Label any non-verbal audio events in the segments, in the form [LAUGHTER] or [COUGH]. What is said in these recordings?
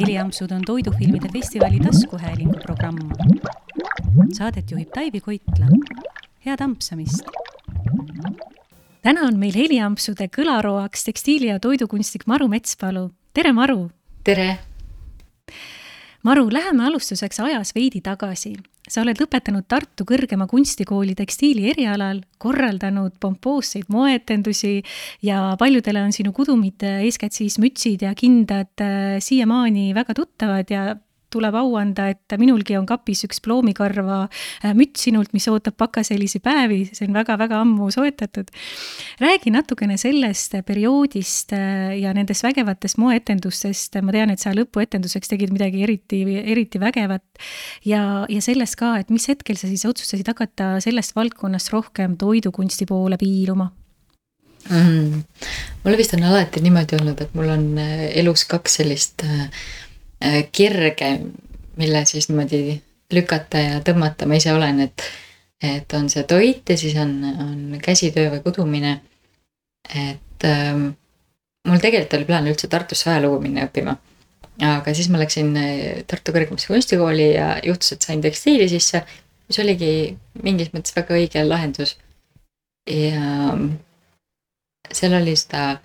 heliampsud on toidufilmide festivali taskuhäälingu programm. Saadet juhib Taivi Koitla. head ampsamist! täna on meil heliampsude kõlaroaks tekstiili- ja toidukunstnik Maru Metspalu. tere, Maru! tere! Maru, läheme alustuseks ajas veidi tagasi. Sa oled lõpetanud Tartu Kõrgema Kunstikooli tekstiili erialal, korraldanud pompoosseid moeetendusi ja paljudele on sinu kudumid, eeskätt siis mütsid ja kindad siiamaani väga tuttavad ja tuleb au anda, et minulgi on kapis üks ploomikarva äh, müts sinult, mis ootab pakaselisi päevi, see on väga-väga ammu soetatud. räägi natukene sellest perioodist äh, ja nendest vägevatest moeetendustest, ma tean, et sa lõpuetenduseks tegid midagi eriti, eriti vägevat. ja, ja sellest ka, et mis hetkel sa siis otsustasid hakata sellest valdkonnast rohkem toidukunsti poole piiluma mm.? mul vist on alati niimoodi olnud, et mul on äh, elus kaks sellist Äh, kirge, mille siis niimoodi lükata ja tõmmata ma ise olen, et. et on see toit ja siis on, on käsitöö või kudumine. et ähm, mul tegelikult oli plaan üldse Tartusse ajalugu minna õppima. aga siis ma läksin äh, Tartu Kõrgemasse Kunstikooli ja juhtus, et sain tekstiili sisse, mis oligi mingis mõttes väga õige lahendus. ja seal oli seda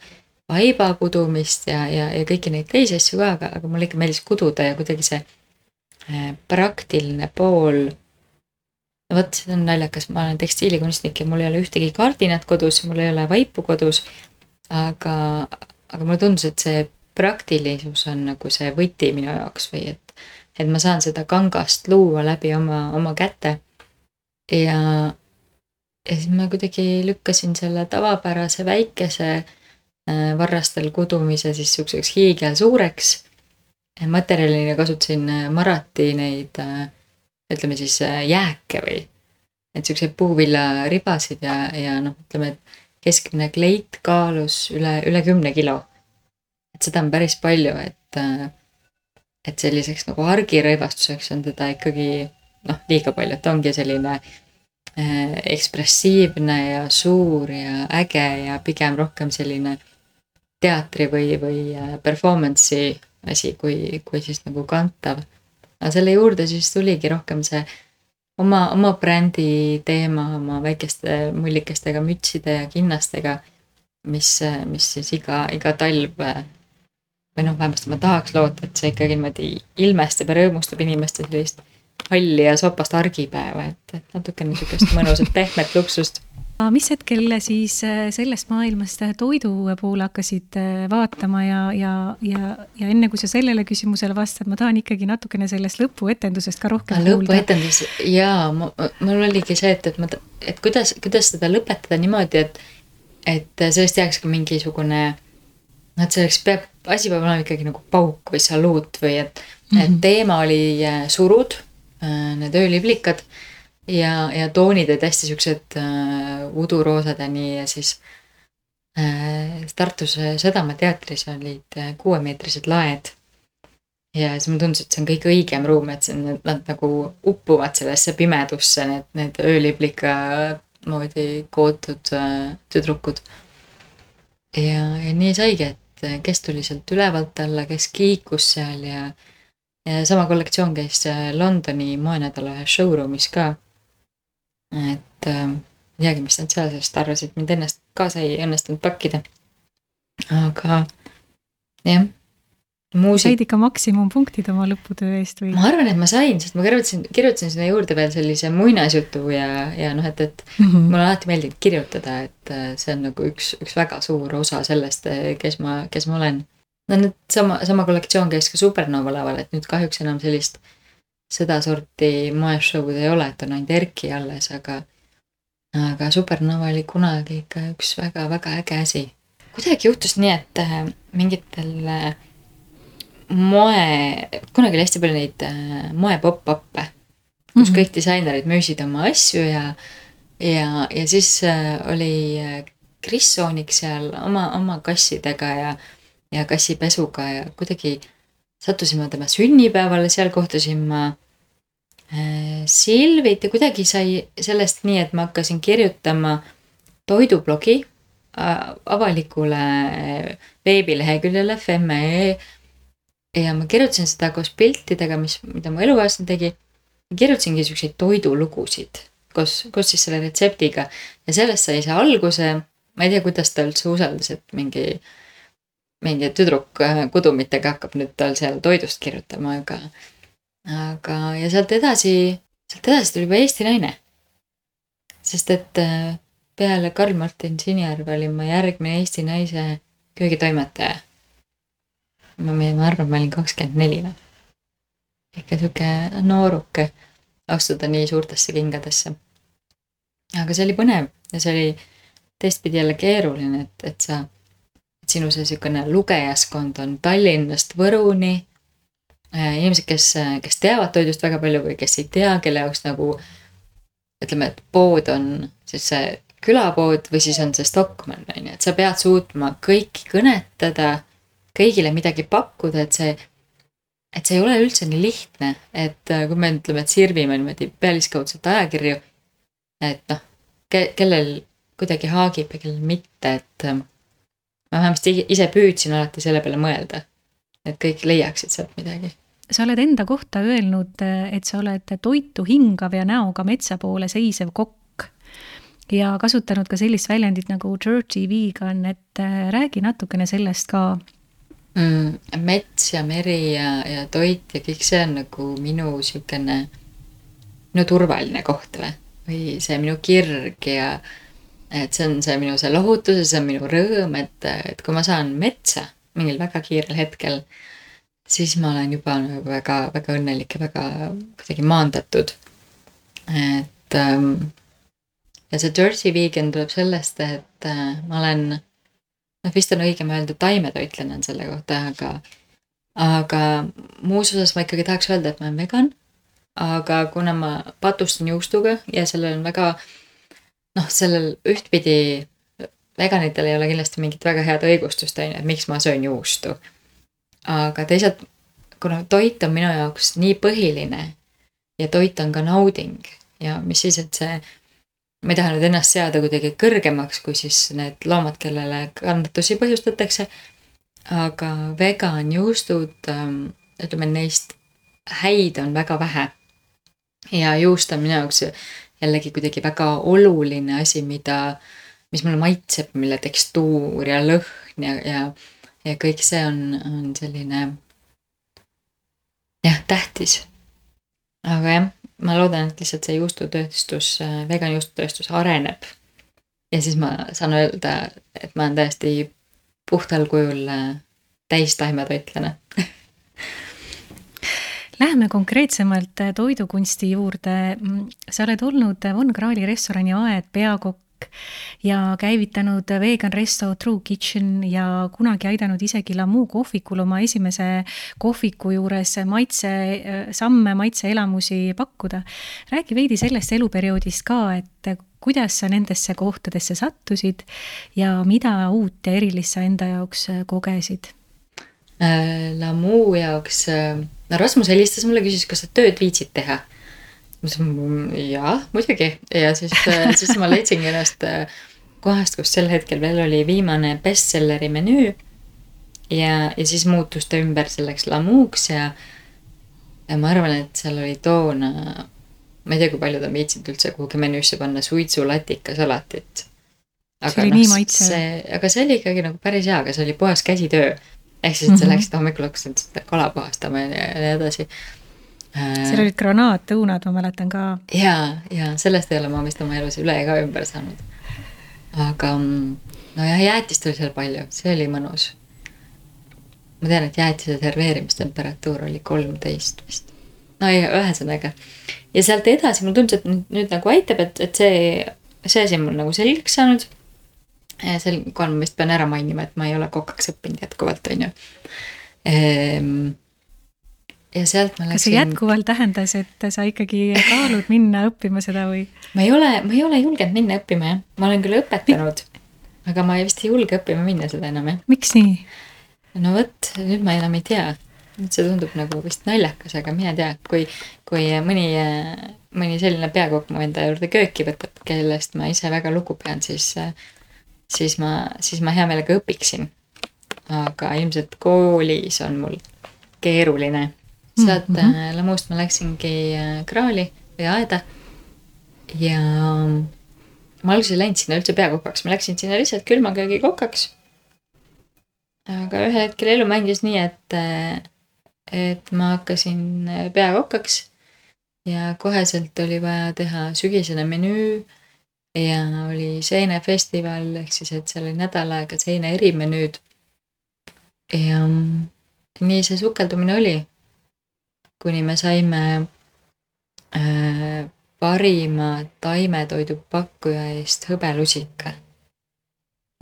vaiba kudumist ja, ja, ja kõiki neid teisi asju ka, aga, aga mulle ikka meeldis kududa ja kuidagi see äh, praktiline pool. no vot, see on naljakas, ma olen tekstiilikunstnik ja mul ei ole ühtegi kardinat kodus, mul ei ole vaipu kodus. aga, aga mulle tundus, et see praktilisus on nagu see võti minu jaoks või et, et ma saan seda kangast luua läbi oma, oma käte. ja, ja siis ma kuidagi lükkasin selle tavapärase väikese varrastel kudumise siis siukseks hiigelsuureks. materjalina kasutasin äh, marati neid, äh, ütleme siis jääke või. et siukseid puuviljaribasid ja, ja noh, ütleme, et keskmine kleit kaalus üle, üle kümne kilo. et seda on päris palju, et, et selliseks nagu argirõivastuseks on teda ikkagi noh, liiga palju, et ongi selline ekspressiivne ja suur ja äge ja pigem rohkem selline teatri või, või äh, performance'i asi, kui, kui siis nagu kantav. aga selle juurde siis tuligi rohkem see oma, oma brändi teema oma väikeste mullikestega, mütside ja kinnastega, mis, mis siis iga, iga talv või noh, vähemasti ma tahaks loota, et see ikkagi niimoodi ilmestab ja rõõmustab inimeste sellist halli ja sopast argipäeva, et, et natukene sihukest mõnusat pehmet luksust mis hetkel siis äh, sellest maailmast äh, toidu poole hakkasid äh, vaatama ja, ja, ja, ja enne kui sa sellele küsimusele vastad, ma tahan ikkagi natukene sellest lõpuetendusest ka rohkem kuulda. lõpuetendus jaa, mul oligi see, et, et ma, et kuidas, kuidas seda lõpetada niimoodi, et, et sellest jääks ka mingisugune noh, et selleks peab, asi peab olema ikkagi nagu pauk või saluut või et mm, -hmm. et mhm. teema oli surud, need ööliblikad ja, ja toonid olid hästi siuksed äh, uduroosadeni ja siis äh, Tartus Sõdamaa teatris olid äh, kuuemeetrised laed. ja siis mulle tundus, et see on kõige õigem ruum, et see on, nad nagu uppuvad sellesse pimedusse, need, need ööliblika moodi kootud äh, tüdrukud. ja, ja nii saigi, et kes tuli sealt ülevalt alla, kes kiikus seal ja ja sama kollektsioon käis äh, Londoni moenädala showroom'is ka et äh, ei teagi, mis nad seal sellest arvasid, mind ennast kaasa ei õnnestunud pakkida. aga jah. Muusik... said ikka maksimumpunktid oma lõputöö eest või? ma arvan, et ma sain, sest ma kirjutasin, kirjutasin sinna juurde veel sellise muinasjutu ja, ja noh, et, et mm -hmm. mulle alati meeldib kirjutada, et äh, see on nagu üks, üks väga suur osa sellest, äh, kes ma, kes ma olen. no nüüd sama, sama kollektsioon käis ka Supernova laval, et nüüd kahjuks enam sellist sedasorti moeshow'd ei ole, et on ainult Erki alles, aga aga Supernova oli kunagi ikka üks väga-väga äge asi. kuidagi juhtus nii, et äh, mingitel äh, moe, kunagi oli hästi palju neid äh, moe pop-up'e, kus mm -hmm. kõik disainerid müüsid oma asju ja ja, ja siis oli Kris Soonik seal oma, oma kassidega ja, ja kassipesuga ja kuidagi sattusime tema sünnipäevale, seal kohtasin ma äh, Silvit ja kuidagi sai sellest nii, et ma hakkasin kirjutama toidublogi avalikule äh, veebileheküljele Femme.ee ja ma kirjutasin seda koos piltidega, mis, mida mu elukaaslane tegi. kirjutasingi siukseid toidulugusid koos, koos siis selle retseptiga ja sellest sai see alguse. ma ei tea, kuidas ta üldse usaldas, et mingi, mingi tüdruk äh, kudumitega hakkab nüüd tal seal toidust kirjutama, aga, aga ja sealt edasi, sealt edasi tuli juba Eesti naine. sest et äh, peale Karl-Martin Sinijärve olin ma järgmine Eesti naise köögitoimetaja. ma, ma arvan, ma olin kakskümmend neli või. ikka sihuke nooruke astuda nii suurtesse kingadesse. aga see oli põnev ja see oli teistpidi jälle keeruline, et, et sa, sinu see niisugune lugejaskond on Tallinnast Võruni. Äh, inimesed, kes, kes teavad toidust väga palju või kes ei tea, kelle jaoks nagu ütleme, et pood on siis see külapood või siis on see Stockmann on ju, et sa pead suutma kõiki kõnetada, kõigile midagi pakkuda, et see et see ei ole üldse nii lihtne, et äh, kui me ütleme, et sirvime niimoodi pealiskaudselt ajakirju, et noh ke, kellel kuidagi haagib ja kellel mitte, et äh, ma vähemasti ise püüdsin alati selle peale mõelda, et kõik leiaksid sealt midagi. sa oled enda kohta öelnud, et sa oled toitu hingav ja näoga metsa poole seisev kokk ja kasutanud ka sellist väljendit nagu dirty vegan, et äh, räägi natukene sellest ka mm,? mets ja meri ja, ja toit ja kõik see on nagu minu siukene, minu turvaline koht või, või see minu kirg ja et see on see minu see lohutus ja see on minu rõõm, et, et kui ma saan metsa mingil väga kiirel hetkel, siis ma olen juba nagu väga, väga õnnelik ja väga kuidagi maandatud. et ähm, ja see Dirty Vegan tuleb sellest, et äh, ma olen noh, vist on õigem öelda taimetoitlane on selle kohta, aga, aga muus osas ma ikkagi tahaks öelda, et ma olen vegan. aga kuna ma patustan juustuga ja sellel on väga noh, sellel ühtpidi veganitel ei ole kindlasti mingit väga head õigustust, on ju, et miks ma söön juustu. aga teisalt, kuna toit on minu jaoks nii põhiline ja toit on ka nauding ja mis siis, et see ma ei taha nüüd ennast seada kuidagi kõrgemaks kui siis need loomad, kellele kannatusi põhjustatakse. aga veganjuustud, ähm, ütleme neist häid on väga vähe. ja juust on minu jaoks jällegi kuidagi väga oluline asi, mida, mis mulle maitseb, mille tekstuur ja lõhn ja, ja, ja kõik see on, on selline jah, tähtis. aga jah ma loodan, et lihtsalt see juustutööstus, vegan juustutööstus areneb. ja siis ma saan öelda, et ma olen täiesti puhtal kujul äh, täistaimetoitlane Läheme konkreetsemalt äh, toidukunsti juurde. Mm, sa oled olnud Von Krahli restorani Aed peakokk ja käivitanud Vegan Resto True Kitchen ja kunagi aidanud isegi Lamu kohvikul oma esimese kohviku juures maitse, samme, maitseelamusi pakkuda. räägi veidi sellest eluperioodist ka, et kuidas sa nendesse kohtadesse sattusid ja mida uut ja erilist sa enda jaoks kogesid? Äh, Lamu jaoks, äh, no Rasmus helistas mulle, küsis, kas sa tööd viitsid teha ma ütlesin jaa, muidugi ja siis, äh, siis ma leidsingi ennast äh, kohast, kus sel hetkel veel oli viimane bestselleri menüü. ja, ja siis muutus ta ümber selleks lamuuks ja, ja ma arvan, et seal oli toona, ma ei tea, kui palju ta on viitsinud üldse kuhugi menüüsse panna suitsulatika salatit. see oli no, nii maitsev. aga see oli ikkagi nagu päris hea, aga see oli puhas käsitöö. Ehk siis, et sa -hmm. läksid hommikul hakkasid seda kala puhastama ja nii edasi Äh, seal olid granaatõunad, ma mäletan ka. ja, ja sellest ei ole ma vist oma elus üle ega ümber saanud. aga mm, nojah, jäätist oli seal palju, see oli mõnus. ma tean, et jäätise serveerimistemperatuur oli kolmteist vist. no ja ühesõnaga. ja sealt edasi mulle tundus, et nüüd, nüüd nagu aitab, et, et see, see asi on mul nagu selgeks saanud. Sel kohal ma vist pean ära mainima, et ma ei ole kokaks õppinud jätkuvalt, on ju ehm, ja sealt ma läksin. kas see jätkuvalt tähendas, et sa ikkagi [LAUGHS] kaalud minna õppima seda või? ma ei ole, ma ei ole julgenud minna õppima jah, ma olen küll õpetanud, aga ma vist ei julge õppima minna seda enam jah. miks nii? no vot, nüüd ma enam ei tea. nüüd see tundub nagu vist naljakas, aga mine tea, kui, kui mõni, mõni selline peakokk mu enda juurde kööki võtab, kellest ma ise väga lugu pean, siis, siis ma, siis ma hea meelega õpiksin. aga ilmselt koolis on mul keeruline. sealt mm -hmm. lamust ma läksingi kraali või aeda. ja ma alguses ei läinud sinna üldse peakokaks, ma läksin sinna lihtsalt külmaköögi kokaks. aga ühel hetkel elu mängis nii, et, et ma hakkasin peakokaks ja koheselt oli vaja teha sügisene menüü ja oli seenefestival, ehk siis, et seal oli nädal aega seene erimenüüd. ja nii see sukeldumine oli. kuni me saime äh, parima taimetoidu pakkuja eest hõbelusika.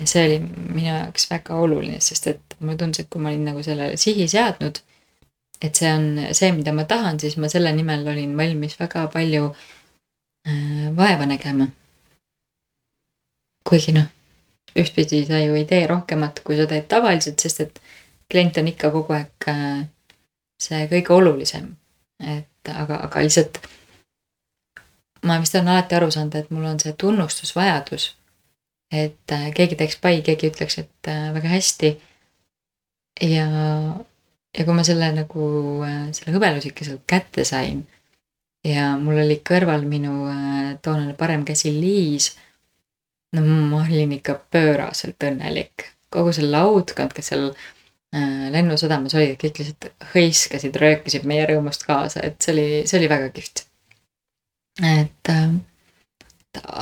ja see oli minu jaoks väga oluline, sest et mulle tundus, et kui ma olin nagu sellele sihi seadnud, et see on see, mida ma tahan, siis ma selle nimel olin valmis väga palju äh, vaeva nägema kuigi noh, ühtpidi sa ju ei tee rohkemat, kui sa teed tavaliselt, sest et klient on ikka kogu aeg äh, see kõige olulisem. et aga, aga lihtsalt ma vist olen alati aru saanud, et mul on see tunnustusvajadus. et äh, keegi teeks pai, keegi ütleks, et äh, väga hästi. ja, ja kui ma selle nagu, selle hõbelusika sealt kätte sain ja mul oli kõrval minu toonane parem käsi Liis no ma olin ikka pööraselt õnnelik. kogu see laudkond, kes seal äh, lennusadamas olid, kõik lihtsalt hõiskasid, röökisid meie rõõmust kaasa, et see oli, see oli väga kihvt. et äh,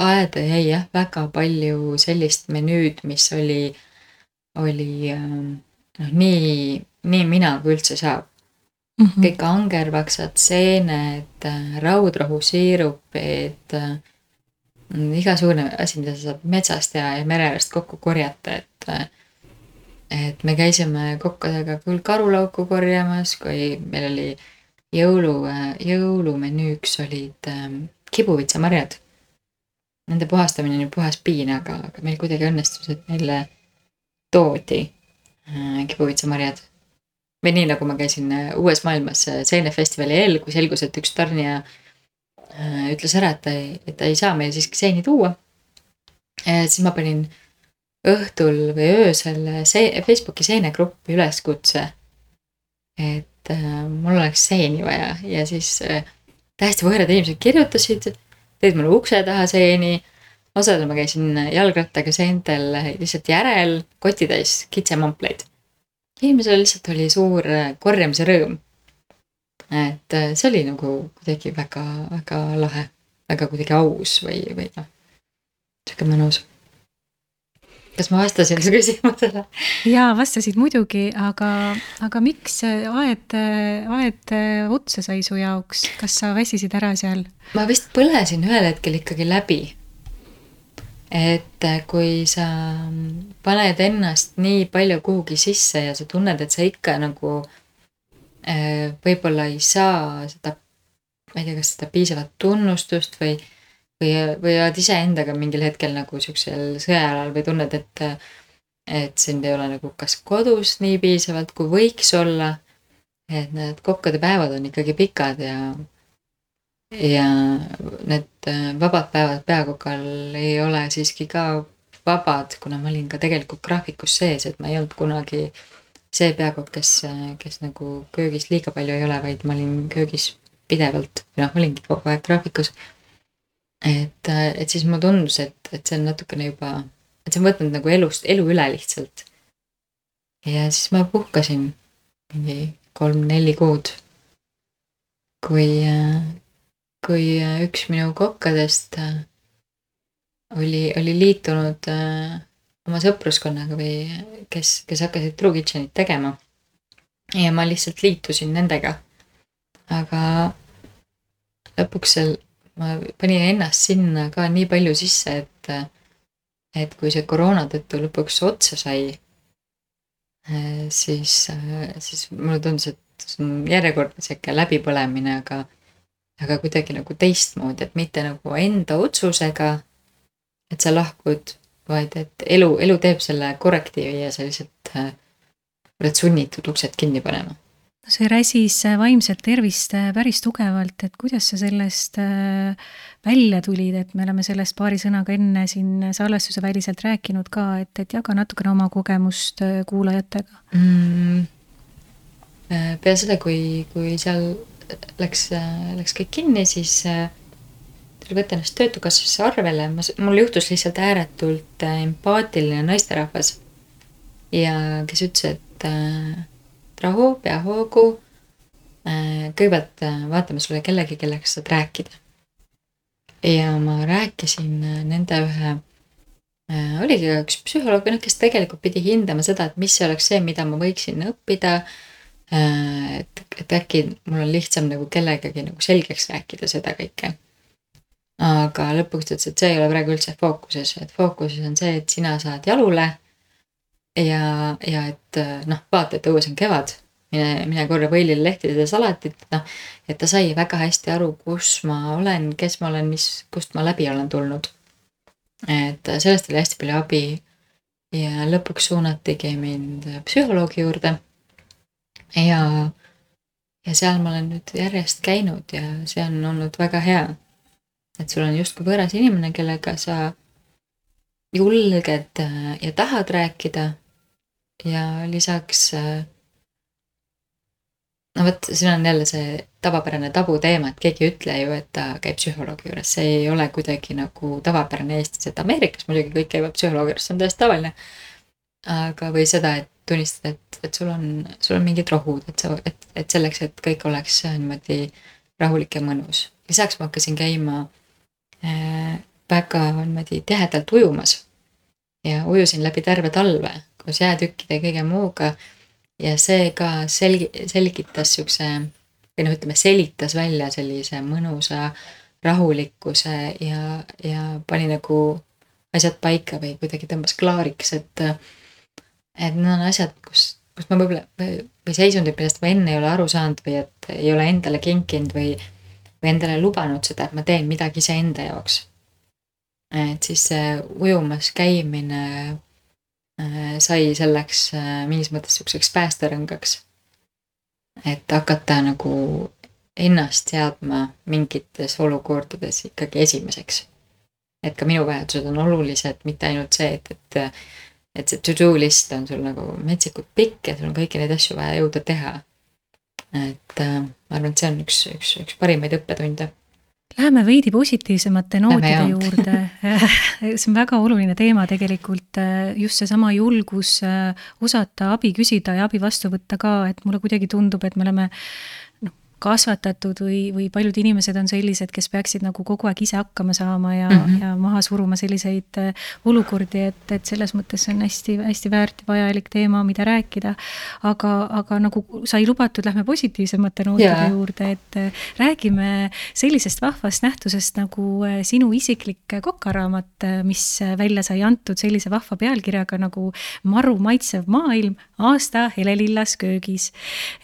aeda jäi jah, väga palju sellist menüüd, mis oli, oli äh, noh, nii, nii mina kui üldse saab mm. -hmm. kõik angervaksad, seened, raudrohusiirupid igasugune asi, mida sa saad metsast ja, ja mere äärest kokku korjata, et. et me käisime kokkadega küll karulauku korjamas, kui meil oli jõulu, jõulumenüüks olid ähm, kibuvitsamarjad. Nende puhastamine on ju puhas piin, aga, aga meil kuidagi õnnestus, et meile toodi äh, kibuvitsamarjad. või nii, nagu ma käisin äh, Uues Maailmas äh, seenefestivali eel, kui selgus, et üks tarnija äh, ütles ära, et ta ei, et ta ei saa meile siiski seeni tuua. siis ma panin õhtul või öösel see Facebooki seenegruppi üleskutse. et äh, mul oleks seeni vaja ja siis äh, täiesti võõrad inimesed kirjutasid, tõid mulle ukse taha seeni. osadel ma käisin jalgrattaga seentel lihtsalt järel, kotitäis kitsemampleid. inimesel lihtsalt oli suur korjamise rõõm et äh, see oli nagu kuidagi väga, väga lahe, väga kuidagi aus või, või noh, sihuke mõnus. kas ma vastasin su küsimusele? jaa, vastasid muidugi, aga, aga miks aed, aed otsa sai su jaoks, kas sa väsisid ära seal? ma vist põlesin ühel hetkel ikkagi läbi. et kui sa paned ennast nii palju kuhugi sisse ja sa tunned, et sa ikka nagu Äh, võib-olla ei saa seda, ma ei tea, kas seda piisavat tunnustust või, või, või oled iseendaga mingil hetkel nagu siuksel sõjajalal või tunned, et, et sind ei ole nagu kas kodus nii piisavalt, kui võiks olla. et need kokkade päevad on ikkagi pikad ja, ja need äh, vabad päevad peakokal ei ole siiski ka vabad, kuna ma olin ka tegelikult graafikus sees, et ma ei olnud kunagi äh, see peakokk, kes, kes nagu köögis liiga palju ei ole, vaid ma olin köögis pidevalt noh, olingi kogu aeg graafikus. et, et siis mulle tundus, et, et see on natukene juba, et see on võtnud nagu elust, elu üle lihtsalt. ja siis ma puhkasin mingi kolm-neli kuud. kui, kui üks minu kokkadest oli, oli liitunud oma sõpruskonnaga või kes, kes hakkasid True Kitchenit tegema. ja ma lihtsalt liitusin nendega. aga lõpuks seal ma panin ennast sinna ka nii palju sisse, et, et kui see koroona tõttu lõpuks otsa sai, siis, siis mulle tundus, et see on järjekordne sihuke läbipõlemine, aga, aga kuidagi nagu teistmoodi, et mitte nagu enda otsusega, et sa lahkud vaid et elu, elu teeb selle korrektiivi ja sa lihtsalt äh, oled sunnitud uksed kinni panema. no see räsis äh, vaimset tervist äh, päris tugevalt, et kuidas sa sellest välja tulid, et me oleme sellest paari sõnaga enne siin salvestuse väliselt rääkinud ka, et, et jaga natukene oma kogemust kuulajatega mm,. peale seda, kui, kui seal läks, läks kõik kinni, siis tuli võtta ennast Töötukassasse arvele, ma, mul juhtus lihtsalt ääretult empaatiline naisterahvas. ja kes ütles, et äh, rahu, pea hoogu äh,. kõigepealt äh, vaatame sulle kellegi, kellega sa saad rääkida. ja ma rääkisin äh, nende ühe äh,, oligi üks psühholoog, noh, kes tegelikult pidi hindama seda, et mis oleks see, mida ma võiksin õppida äh,. et, et äkki mul on lihtsam nagu kellegagi nagu selgeks rääkida seda kõike aga lõpuks ta ütles, et see ei ole praegu üldse fookuses, et fookuses on see, et sina saad jalule. ja, ja et noh, vaata, et õues on kevad, mine, mine korra põlile lehtede salatit, noh. et ta sai väga hästi aru, kus ma olen, kes ma olen, mis, kust ma läbi olen tulnud. et sellest oli hästi palju abi. ja lõpuks suunatigi mind psühholoogi juurde. ja, ja seal ma olen nüüd järjest käinud ja see on olnud väga hea et sul on justkui võõras inimene, kellega sa julged äh, ja tahad rääkida. ja lisaks. Äh, no vot, siin on jälle see tavapärane tabuteema, et keegi ei ütle ju, et ta käib psühholoogi juures, see ei ole kuidagi nagu tavapärane Eestis, et Ameerikas muidugi kõik käivad psühholoogi juures, see on täiesti tavaline. aga, või seda, et tunnistada, et, et sul on, sul on mingid rohud, et sa, et, et selleks, et kõik oleks niimoodi rahulik ja mõnus. lisaks ma hakkasin käima Äh, väga niimoodi tihedalt ujumas. ja ujusin läbi terve talve koos jäätükkide ja kõige muuga. ja see ka selgi-, selgitas siukse või noh, ütleme selitas välja sellise mõnusa rahulikkuse ja, ja pani nagu asjad paika või kuidagi tõmbas klaariks, et. et need on asjad, kus, kus ma võib-olla või seisundid, millest ma enne ei ole aru saanud või et ei ole endale kinkinud või või endale lubanud seda, et ma teen midagi iseenda jaoks. et siis see ujumas käimine äh, sai selleks äh, mingis mõttes sihukeseks päästerõngaks. et hakata nagu ennast seadma mingites olukordades ikkagi esimeseks. et ka minu vajadused on olulised, mitte ainult see, et, et et see to-do list on sul nagu metsikult pikk ja sul on kõiki neid asju vaja jõuda teha et äh, ma arvan, et see on üks, üks, üks parimaid õppetunde. Läheme veidi positiivsemate nootide juurde [LAUGHS] see on väga oluline teema tegelikult, äh, just seesama julgus äh, osata abi küsida ja abi vastu võtta ka, et mulle kuidagi tundub, et me oleme kasvatatud või, või paljud inimesed on sellised, kes peaksid nagu kogu aeg ise hakkama saama ja mm, -hmm. ja maha suruma selliseid äh, olukordi, et, et selles mõttes see on hästi-hästi väärt ja vajalik teema, mida rääkida. aga, aga nagu sai lubatud, lähme positiivsemate nootide yeah. juurde, et äh, räägime sellisest vahvast nähtusest nagu äh, sinu isiklik kokaraamat, mis välja sai antud sellise vahva pealkirjaga nagu Maru maitsev maailm, aasta helelillas köögis.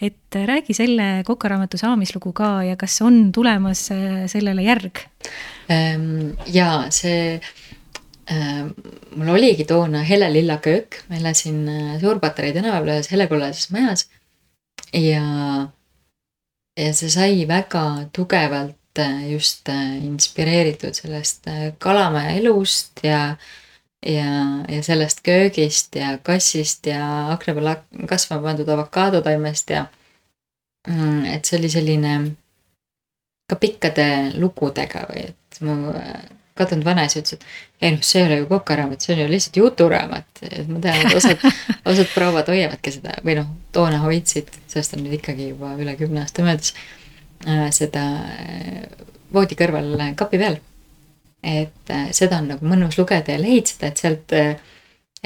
et räägi selle kokaraamatu saamislugu ka ja kas on tulemas äh, sellele järg? Ehm, ja see äh,, mul oligi toona hele-lilla köök, ma elasin äh, Suur-Patarei tänaval ühes helekollases majas. ja, ja see sai väga tugevalt äh, just inspireeritud sellest kalamaja elust ja ja, ja sellest köögist ja kassist ja akna peal kasvama pandud avokaadotaimest ja et see oli selline ka pikkade lugudega või et mu äh, kadunud vanaisa ütles, et ei noh, see ei ole ju kokaraamat, see on ju lihtsalt juturaamat. et ma tean, et osad, [LAUGHS] osad prouad hoiavadki seda või noh, toona hoidsid, sellest on nüüd ikkagi juba üle kümne aasta möödas. Äh, seda äh, voodi kõrval kapi peal. et seda on nagu mõnus lugeda ja lehitseda, et sealt,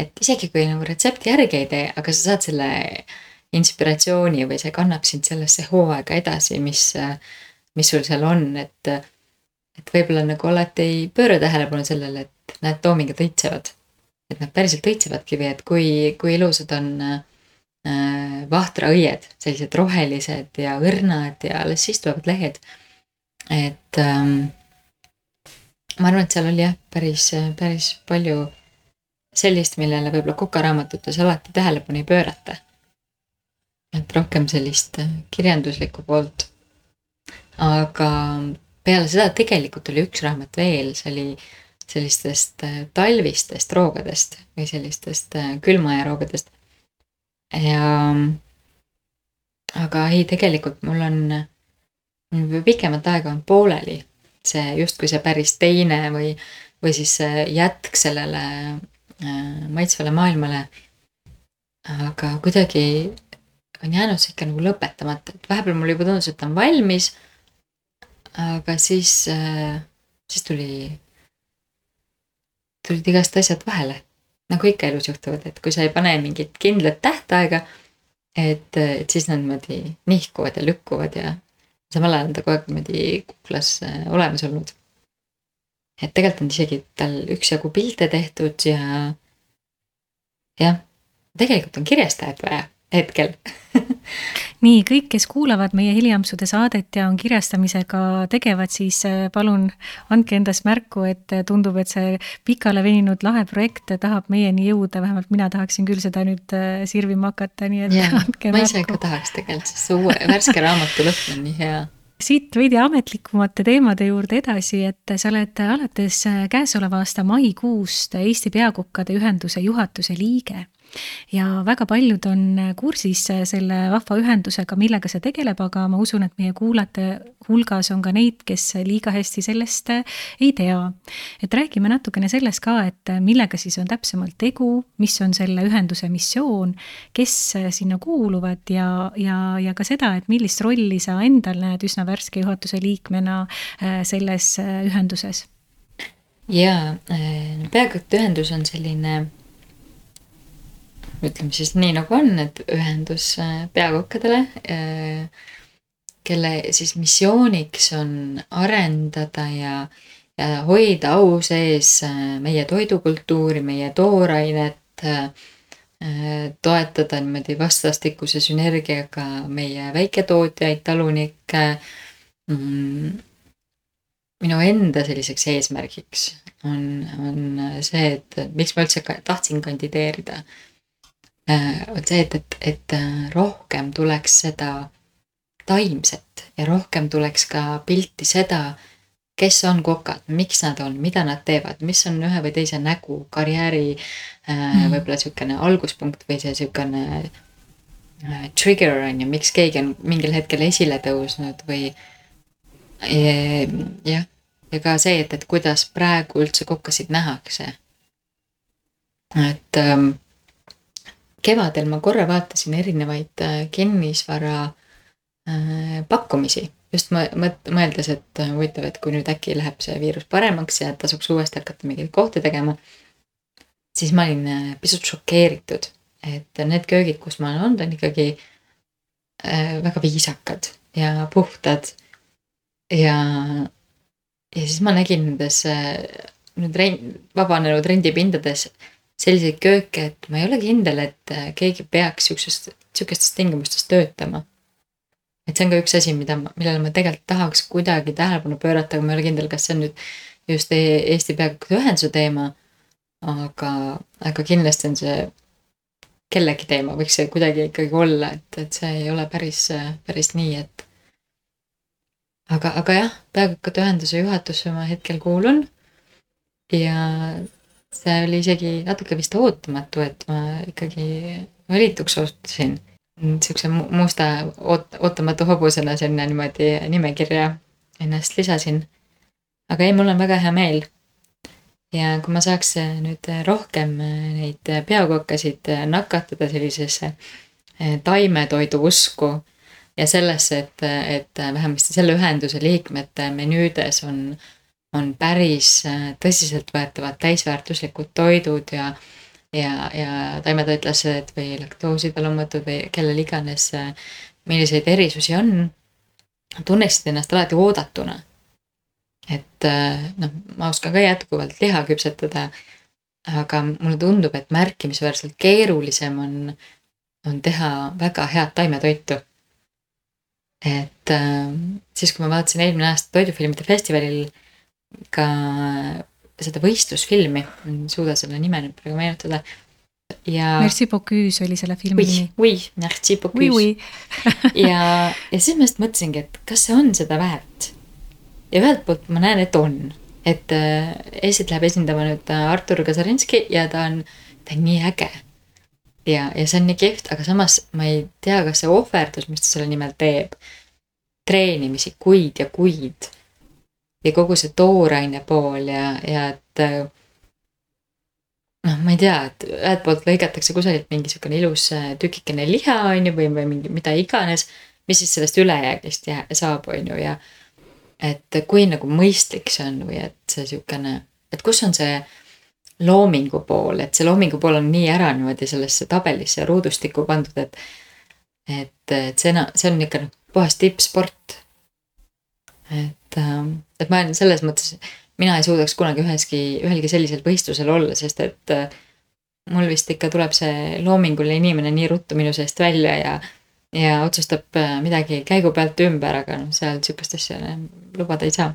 et isegi kui nagu retsepti järgi ei tee, aga sa saad selle inspiratsiooni või see kannab sind sellesse hooaega edasi, mis, mis sul seal on, et. et võib-olla nagu alati ei pööra tähelepanu sellele, et näed, loomingud õitsevad. et nad päriselt õitsevadki või et kui, kui ilusad on äh, vahtraõied, sellised rohelised ja õrnad ja alles siis tulevad lehed. et ähm, ma arvan, et seal oli jah, päris, päris palju sellist, millele võib-olla kokaraamatutes alati tähelepanu ei pöörata et rohkem sellist äh, kirjanduslikku poolt. aga peale seda tegelikult oli üks raamat veel, see oli sellistest äh, talvistest roogadest või sellistest äh, külma aja roogadest. ja aga ei, tegelikult mul on juba pikemat aega on pooleli see justkui see päris teine või, või siis jätk sellele maitsvale maailmale. aga kuidagi on jäänud see ikka nagu lõpetamata, et vahepeal mulle juba tundus, et ta on valmis. aga siis äh,, siis tuli, tulid igast asjad vahele. nagu ikka elus juhtuvad, et kui sa ei pane mingit kindlat tähtaega, et, et siis nad niimoodi nihkuvad ja lükkuvad ja samal ajal on ta kogu aeg niimoodi kuklas äh, olemas olnud. et tegelikult on isegi tal üksjagu pilte tehtud ja jah, tegelikult on kirjastajat vaja hetkel. [LAUGHS] Nii, kõik, kes kuulavad meie Heliampsude saadet ja on kirjastamisega tegevad, siis äh, palun andke endast märku, et äh, tundub, et see pikale veninud lahe projekt tahab meieni jõuda, vähemalt mina tahaksin küll seda nüüd äh, sirvima hakata, nii et ja, andke märku. ma ise ka tahaks tegelikult, sest see uue, värske raamatu lõpp on nii hea. Siit veidi ametlikumate teemade juurde edasi, et sa oled alates käesoleva aasta maikuust Eesti Peakokkade Ühenduse juhatuse liige ja väga paljud on kursis selle vahva ühendusega, millega see tegeleb, aga ma usun, et meie kuulajate hulgas on ka neid, kes liiga hästi sellest ei tea. et räägime natukene sellest ka, et millega siis on täpsemalt tegu, mis on selle ühenduse missioon, kes sinna kuuluvad ja, ja, ja ka seda, et millist rolli sa endal näed üsna värske juhatuse liikmena äh, selles äh, ühenduses jaa, äh, peaaegu et ühendus on selline ütleme siis nii nagu on, et ühendus äh, peakokkadele, äh, kelle siis missiooniks on arendada ja, ja hoida au sees äh, meie toidukultuuri, meie toorainet, toetada niimoodi vastastikuse sünergiaga meie väiketootjaid, talunikke. Mm, minu enda selliseks eesmärgiks on, on see, et miks ma üldse tahtsin kandideerida on see, et, et, et äh, rohkem tuleks seda taimset ja rohkem tuleks ka pilti seda, kes on kokad, miks nad on, mida nad teevad, mis on ühe või teise nägu, karjääri mm. võib-olla sihukene alguspunkt või see sihukene äh, trigger on ju, miks keegi on mingil hetkel esile tõusnud või jah, ja ka see, et, et kuidas praegu üldse kokkasid nähakse. et ähm, kevadel ma korra vaatasin erinevaid äh, kinnisvara äh, pakkumisi, just mõt-, mõeldes, et äh, huvitav, et kui nüüd äkki läheb see viirus paremaks ja tasuks uuesti hakata mingeid kohti tegema, siis ma olin pisut šokeeritud, et need köögid, kus ma olen olnud, on ikkagi väga viisakad ja puhtad. ja, ja siis ma nägin nendes nüüd rein-, vabanenud rendipindades selliseid kööke, et ma ei ole kindel, et äh, keegi peaks siuksest, sihukestes tingimustes töötama. et see on ka üks asi, mida ma, millele ma tegelikult tahaks kuidagi tähelepanu pöörata, aga ma ei ole kindel, kas see on nüüd just e-, Eesti Peakokkade Ühenduse teema. aga, aga kindlasti on see kellegi teema, võiks see kuidagi ikkagi olla, et, et see ei ole päris, päris nii, et. aga, aga jah, Peakokkade Ühenduse juhatusse ma hetkel kuulun. ja see oli isegi natuke vist ootamatu, et ma ikkagi valituks osutusin. Siukse musta oot-, ootamatu hobusena sinna niimoodi nimekirja ennast lisasin. aga ei, mul on väga hea meel. ja kui ma saaks nüüd rohkem neid peakokkasid nakatada sellisesse eh, taimetoidu usku ja sellesse, et, et vähemasti selle ühenduse liikmete menüüdes on on päris äh, tõsiseltvõetavad täisväärtuslikud toidud ja ja, ja taimetoitlased või laktoositalumutud või kellel iganes, äh, milliseid erisusi on, tunneksid ennast alati oodatuna. et äh, noh, ma oskan ka jätkuvalt liha küpsetada, aga mulle tundub, et märkimisväärselt keerulisem on, on teha väga head taimetoitu. et siis, kui ma vaatasin eelmine aasta toidufilmide festivalil ka seda võistlusfilmi, ei suuda selle nime nüüd praegu meenutada. ja. Merci Bocuse oli selle filmi nimi. Oui, merci Bocuse oui,. Oui. [LAUGHS] ja, ja siis ma just mõtlesingi, et kas see on seda väärt. ja ühelt poolt ma näen, et on, et äh, Eestit läheb esindama nüüd äh, Artur Kasarinski ja ta on, ta on nii äge. ja, ja see on nii kihvt, aga samas ma ei tea, kas see ohverdus, mis ta selle nimel teeb, treenimisi kuid ja kuid ja kogu see tooraine pool ja, ja et noh, ma ei tea, et ühelt poolt lõigatakse kusagilt mingi sihukene ilus äh, tükikene liha, on ju, või, või mingi mida iganes, mis siis sellest ülejäägist jää, saab, on ju, ja et kui nagu mõistlik see on või et see sihukene, et kus on see loomingu pool, et see loomingu pool on nii ära niimoodi sellesse tabelisse ruudustikku pandud, et et, et see, see on ikka noh, puhas tippsport. et, ähm, et ma olen selles mõttes mina ei suudaks kunagi üheski, ühelgi sellisel võistlusel olla, sest et äh, mul vist ikka tuleb see loominguline inimene nii ruttu minu seest välja ja ja otsustab äh, midagi käigu pealt ümber, aga noh, seal sihukest asja lubada ei saa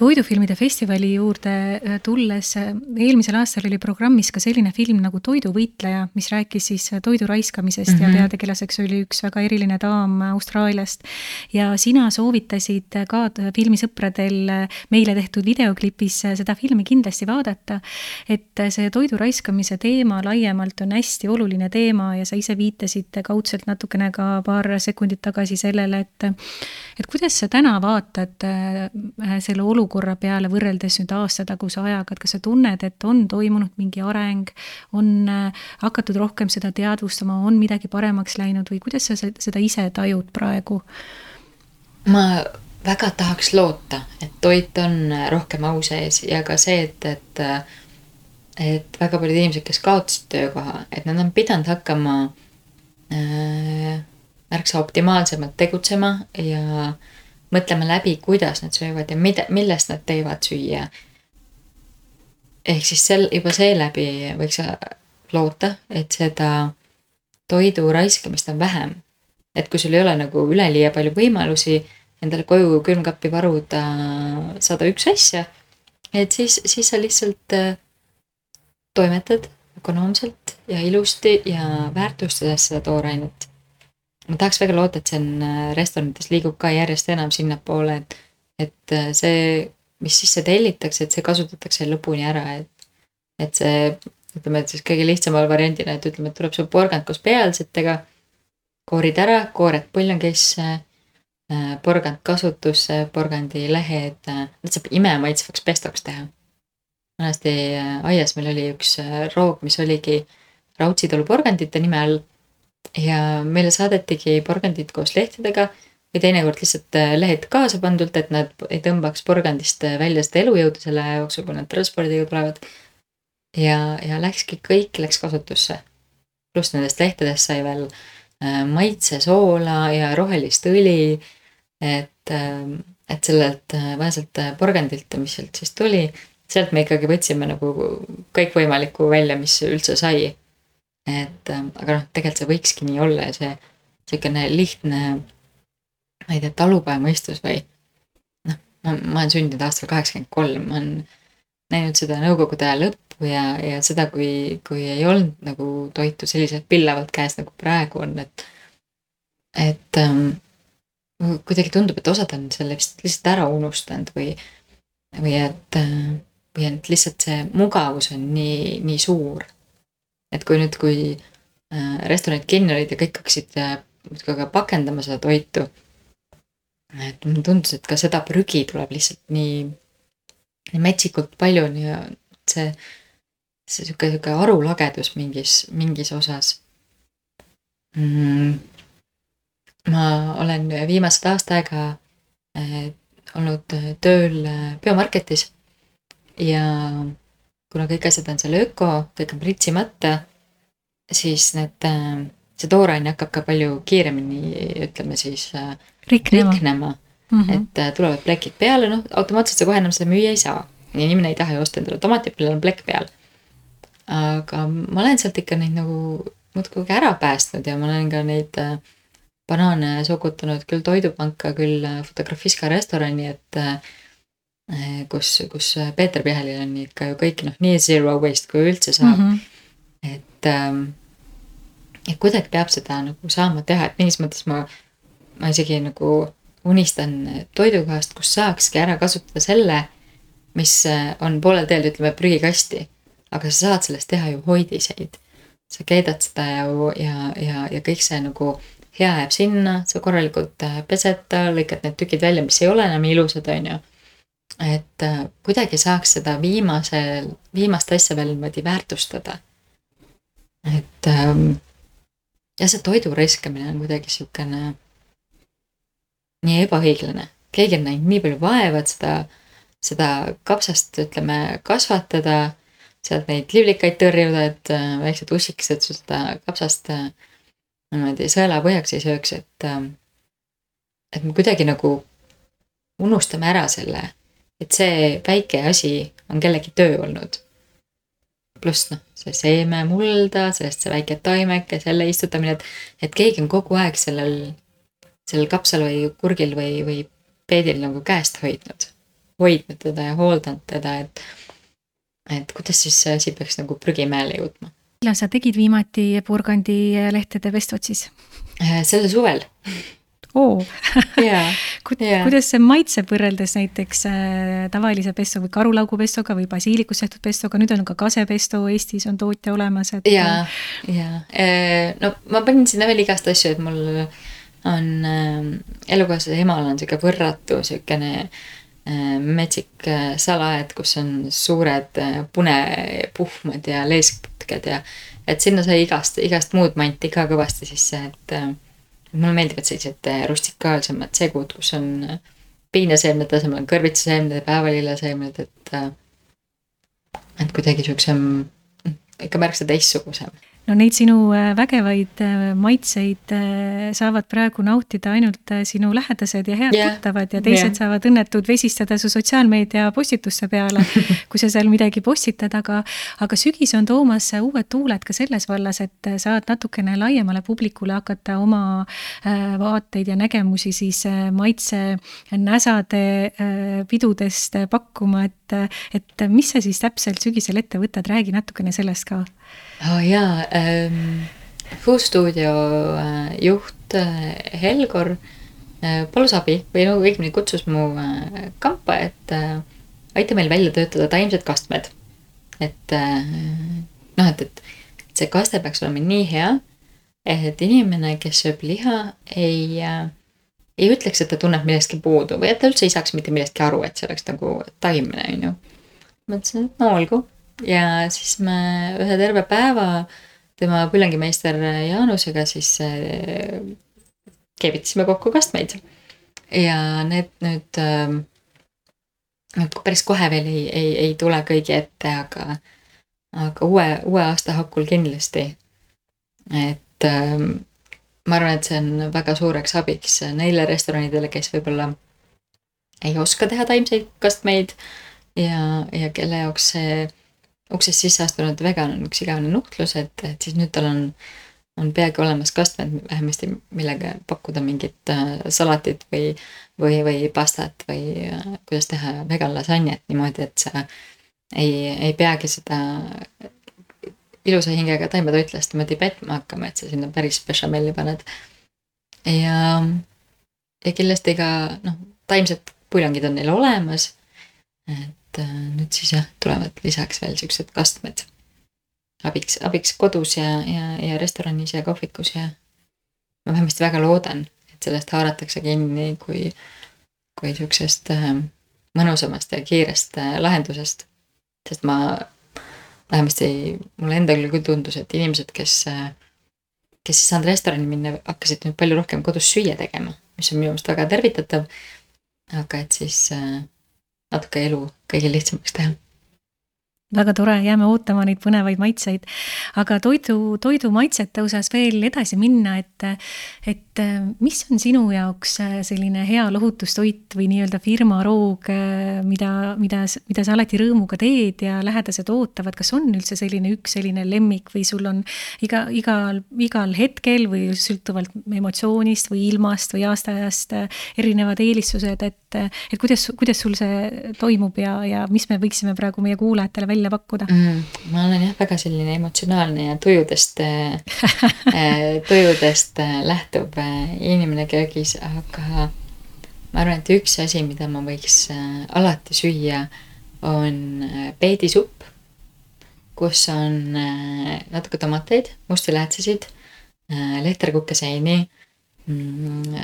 toidufilmide festivali juurde äh, tulles, äh, eelmisel aastal oli programmis ka selline film nagu Toiduvõitleja, mis rääkis siis äh, toidu raiskamisest mm -hmm. ja mhm. peategelaseks oli üks väga eriline daam Austraaliast. ja sina soovitasid ka filmisõpradel meile tehtud videoklipis seda filmi kindlasti vaadata. et see toidu raiskamise teema laiemalt on hästi oluline teema ja sa ise viitasid kaudselt natukene ka paar sekundit tagasi sellele, et et kuidas sa täna vaatad selle olukorra olukorra peale võrreldes nüüd aastataguse ajaga, et kas sa tunned, et on toimunud mingi areng, on äh, hakatud rohkem seda teadvustama, on midagi paremaks läinud või kuidas sa seda ise tajud praegu? ma väga tahaks loota, et toit on rohkem au sees ja ka see, et, et et väga paljud inimesed, kes kaotasid töökoha, et nad on pidanud hakkama äh, märksa optimaalsemalt tegutsema ja äh, mõtlema läbi, kuidas nad söövad ja mida, millest nad teevad süüa. ehk siis sel, juba seeläbi võiks loota, et seda toidu raiskamist on vähem. et kui sul ei ole nagu üleliia palju võimalusi endale koju külmkappi varuda sada üks asja, et siis, siis sa lihtsalt äh, toimetad ökonoomselt ja ilusti ja väärtustades seda toorainet ma tahaks väga loota, et see on äh, restoranides liigub ka järjest enam sinnapoole, et, et äh, see, mis sisse tellitakse, et see kasutatakse lõpuni ära, et, et see ütleme, et siis kõige lihtsamal variandina, et ütleme, et tuleb sul porgand koos pealsetega, koorid ära, koored puljongisse, äh, porgand kasutusse, porgandilehed, need saab imemaitsvaks pestoks teha. vanasti aias meil oli üks roog, mis oligi Raudsitalu porgandite nime all ja meile saadetigi porgandid koos lehtedega või teinekord lihtsalt äh, lehed kaasa pandult, et nad ei tõmbaks porgandist äh, välja seda elujõudu selle aja jooksul, kui nad transpordiga tulevad. ja, ja läkski, kõik läks kasutusse. pluss nendest lehtedest sai veel äh, maitse, soola ja rohelist õli. et, et sellelt vaeselt porgandilt, mis sealt siis tuli, sealt me ikkagi võtsime nagu kõikvõimalikku välja, mis üldse sai et ähm, aga noh, tegelikult see võikski nii olla ja see sihukene lihtne, ma ei tea, talupojamõistus või noh, ma, ma olen sündinud aastal kaheksakümmend kolm, ma olen näinud seda nõukogude aja lõppu ja, ja seda, kui, kui ei olnud nagu toitu selliselt pillavalt käes, nagu praegu on, et et ähm, kuidagi tundub, et osad on selle vist lihtsalt ära unustanud või, või et, äh, või et lihtsalt see mugavus on nii, nii suur et kui nüüd, kui äh, restoranid kinni olid ja kõik hakkasid muudkui aga pakendama seda toitu. et mulle tundus, et ka seda prügi tuleb lihtsalt nii, nii metsikult palju ja see, see sihuke, sihuke arulagedus mingis, mingis osas mm.. ma olen viimased aasta aega äh, olnud tööl äh, biomarketis ja kuna kõik asjad on seal öko, kõik on pritsimata, siis need, äh, see tooraine hakkab ka palju kiiremini, ütleme siis äh, riknema, riknema. Mm -hmm. et äh, tulevad plekid peale, noh, automaatselt sa kohe enam seda müüa ei saa. inimene ei taha ju osta endale tomatit, millel on plekk peal. aga ma olen sealt ikka neid nagu muudkui ära päästnud ja ma olen ka neid banaane sokutanud küll Toidupanka, küll Fotografiska restorani, et kus, kus Peeter Pihelil on ikka ju kõik noh, nii zero waste kui üldse saab mm. -hmm. et, ähm, et kuidagi peab seda nagu saama teha, et mingis mõttes ma, ma isegi nagu unistan toidukohast, kus saakski ära kasutada selle, mis on poolel teel, ütleme prügikasti. aga sa saad sellest teha ju hoidiseid. sa keedad seda ja, ja, ja, ja kõik see nagu hea jääb sinna, sa korralikult pesed ta, lõikad need tükid välja, mis ei ole enam ilusad, on ju. Et äh, kuidagi saaks seda viimasel, viimast asja veel niimoodi väärtustada. et ähm, ja see toidu raiskamine on kuidagi siukene nii ebaõiglane, keegi on näinud nii palju vaeva, et seda, seda kapsast, ütleme, kasvatada, sealt neid liblikaid tõrjuda, et äh, väiksed ussikesed seda kapsast äh, niimoodi sõelapõhjaks ei sööks, et, äh, et me kuidagi nagu unustame ära selle, et see väike asi on kellegi töö olnud. pluss noh, see seeme mulda, sellest see väike taimeke, selle istutamine, et, et keegi on kogu aeg sellel sellel kapsal või kurgil või, või peedil nagu käest hoidnud. hoidnud teda ja hooldanud teda, et, et kuidas siis see asi peaks nagu prügimäele jõudma. millal sa tegid viimati Burgandi lehtede vestot siis? Äh, sellel suvel oo jaa, [LAUGHS] jaa. kuidas see maitseb võrreldes näiteks äh, tavalise pesto või karulaugu pestoga või basiilikust tehtud pestoga, nüüd on ka kasepesto, Eestis on tootja olemas, et. jaa, jaa, äh, no ma panin sinna veel igast asju, et mul on äh, elukaaslase emal on sihuke võrratu siukene äh, metsik äh, salaed, kus on suured äh, punepuhmad ja leesputked ja et sinna sai igast, igast muud manti ka kõvasti sisse, et äh, mulle meeldivad sellised äh, rustikaalsemad segud, kus on äh, piinaseemnete asemel on kõrvitsaseemned ja päevalilleseemned, et äh, et kuidagi siuksem, ikka märksa teistsugusem no neid sinu äh, vägevaid äh, maitseid äh, saavad praegu nautida ainult sinu lähedased ja head yeah. tuttavad ja teised yeah. saavad õnnetud vesistada su sotsiaalmeedia postituste peale, [LAUGHS] kui sa seal midagi postitad, aga aga sügis on toomas uued tuuled ka selles vallas, et saad natukene laiemale publikule hakata oma vaateid ja nägemusi siis maitsenäsade pidudest pakkuma, et et mis sa siis täpselt sügisel ette võtad, räägi natukene sellest ka oh jaa ähm,, Food Studio äh, juht äh, Helgor äh, palus abi või no õigemini kutsus mu kampa, et aita meil välja töötada taimsed kastmed. et noh, et, et see kaste peaks olema nii hea, et inimene, kes sööb liha, ei ei ütleks, et ta tunneb millestki puudu või et ta üldse ei saaks mitte millestki aru, et see oleks nagu taimne, on ju. mõtlesin, et no olgu, ja siis me ühe terve päeva tema põlengimeister Jaanusega siis äh, keevitasime kokku kastmeid. ja need nüüd äh,, päris kohe veel ei, ei, ei tule kõigi ette, aga, aga uue, uue aasta hakul kindlasti. et äh, ma arvan, et see on väga suureks abiks neile restoranidele, kes võib-olla ei oska teha taimseid kastmeid ja, ja kelle jaoks see uksest sisse astunud vegan on üks igavene nuhtlus, et, et siis nüüd tal on, on peagi olemas kastmed vähemasti, millega pakkuda mingit äh, salatit või, või, või pastat või äh, kuidas teha vegan lasanjet niimoodi, et sa ei, ei peagi seda ilusa hingega taimetoitlast niimoodi petma hakkama, et sa sinna päris bešamelli paned. ja, ja kindlasti ka noh, taimsed puljongid on neil olemas. et et äh, nüüd siis jah, tulevad lisaks veel siuksed kastmed abiks, abiks kodus ja, ja, ja restoranis ja kohvikus ja ma vähemasti väga loodan, et sellest haaratakse kinni kui, kui siuksest äh, mõnusamast ja kiirest äh, lahendusest. sest ma vähemasti mulle endale küll tundus, et inimesed, kes, kes ei saanud restorani minna, hakkasid nüüd palju rohkem kodus süüa tegema, mis on minu meelest väga tervitatav. aga et siis natuke elu kõigil lihtsamaks teha väga tore, jääme ootama neid põnevaid maitseid. aga toidu, toidu maitsete osas veel edasi minna, et, et mis on sinu jaoks selline hea lohutustoit või nii-öelda firma roog, mida, mida, mida sa alati rõõmuga teed ja lähedased ootavad, kas on üldse selline üks selline lemmik või sul on iga, igal, igal hetkel või sõltuvalt emotsioonist või ilmast või aastaajast erinevad eelistused, et, et kuidas, kuidas sul see toimub ja, ja mis me võiksime praegu meie kuulajatele välja välja pakkuda mm,? ma olen jah, väga selline emotsionaalne ja tujudest äh, [LAUGHS] tujudest äh, lähtuv äh, inimene köögis, aga ma arvan, et üks asi, mida ma võiks alati süüa, on peedisupp. kus on natuke tomateid, musti läätsesid, lehterkukeseini, mm,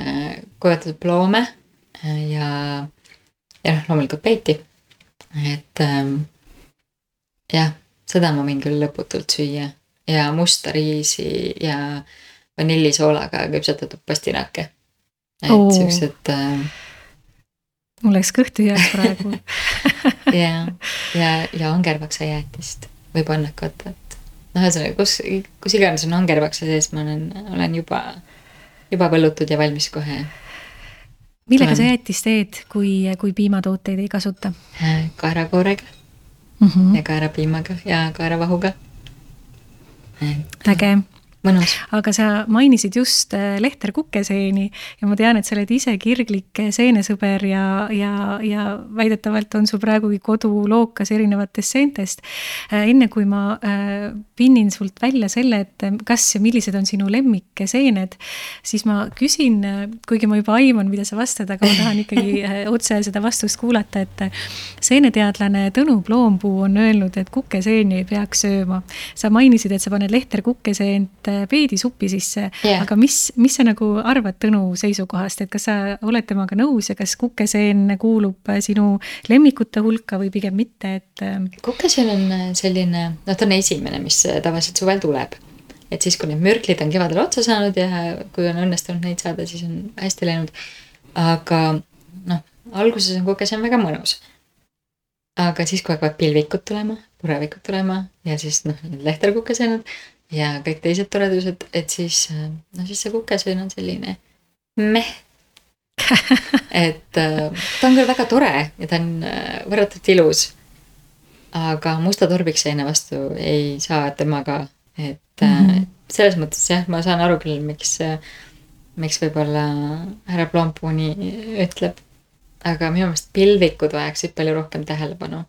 kuivatatud ploome ja, ja noh, loomulikult peiti. et ähm, jah, seda ma võin küll lõputult süüa ja musta riisi ja vanillisoolaga küpsetatud pastinake. et oh. siuksed äh, mul läks kõht tühjaks praegu [LAUGHS] ja, ja, ja angervaksajäätist või pannakot, et noh, ühesõnaga, kus, kus iganes on angervaksa sees, ma olen, olen juba, juba põllutud ja valmis kohe. millega olen... sa jäätist teed, kui, kui piimatooteid ei kasuta? Äh, kaerakoorega mm -hmm. ja kaerapiimaga ja kaeravahuga. äge mõnus. aga sa mainisid just äh, Lehter Kukeseeni ja ma tean, et sa oled ise kirglik äh, seenesõber ja, ja, ja väidetavalt on sul praegugi kodu lookas erinevatest seentest. Äh, enne kui ma pinnin sult välja selle, et kas ja millised on sinu lemmikseened, siis ma küsin, kuigi ma juba aiman, mida sa vastad, aga ma tahan ikkagi [LAUGHS] otse seda vastust kuulata, et seeneteadlane Tõnu Ploompuu on öelnud, et kukeseeni ei peaks sööma. sa mainisid, et sa paned Lehter Kukeseent peedisupi sisse yeah.. aga mis, mis sa nagu arvad Tõnu seisukohast, et kas sa oled temaga nõus ja kas kukeseen kuulub sinu lemmikute hulka või pigem mitte, et? Ähm, kukeseen on selline, noh, ta on esimene, mis tavaliselt suvel tuleb. et siis, kui need mürklid on kevadel otsa saanud ja kui on õnnestunud neid saada, siis on hästi läinud. aga noh, alguses on kukeseen väga mõnus. aga siis, kui hakkavad pilvikud tulema, purevikud tulema ja siis noh, need lehterkukeseened ja kõik teised toredused, et siis, no siis see kukesöön on selline meh. [LAUGHS] et äh, ta on küll väga tore ja ta on äh, võrratult ilus. aga musta torbikseene vastu ei saa temaga, et mm -hmm. selles mõttes jah, ma saan aru küll, miks, miks võib-olla härra Plompuuni ütleb. aga minu meelest pilvikud vajaksid palju rohkem tähelepanu.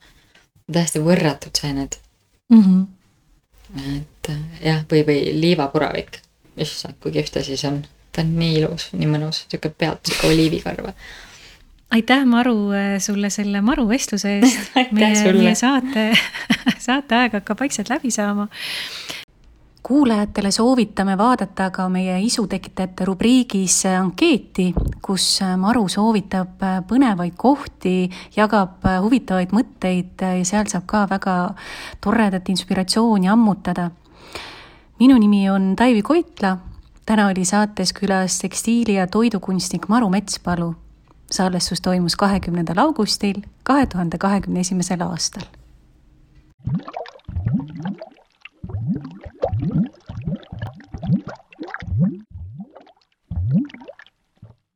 täiesti võrratud seened mm. -hmm et jah, või, või liivapuravik, issand, kui kihvt ta siis on, ta on nii ilus, nii mõnus, sihuke pealt sihuke oliivikarva. Aitäh, Maru, sulle selle Maru vestluse [LAUGHS] eest. Meie, meie saate, [LAUGHS] saateaeg hakkab vaikselt läbi saama kuulajatele soovitame vaadata ka meie isutekitajate rubriigis ankeeti, kus Maru soovitab põnevaid kohti, jagab huvitavaid mõtteid ja seal saab ka väga toredat inspiratsiooni ammutada. minu nimi on Taivi Koitla, täna oli saates külas tekstiili- ja toidukunstnik Maru Metspalu. salvestus toimus kahekümnendal augustil kahe tuhande kahekümne esimesel aastal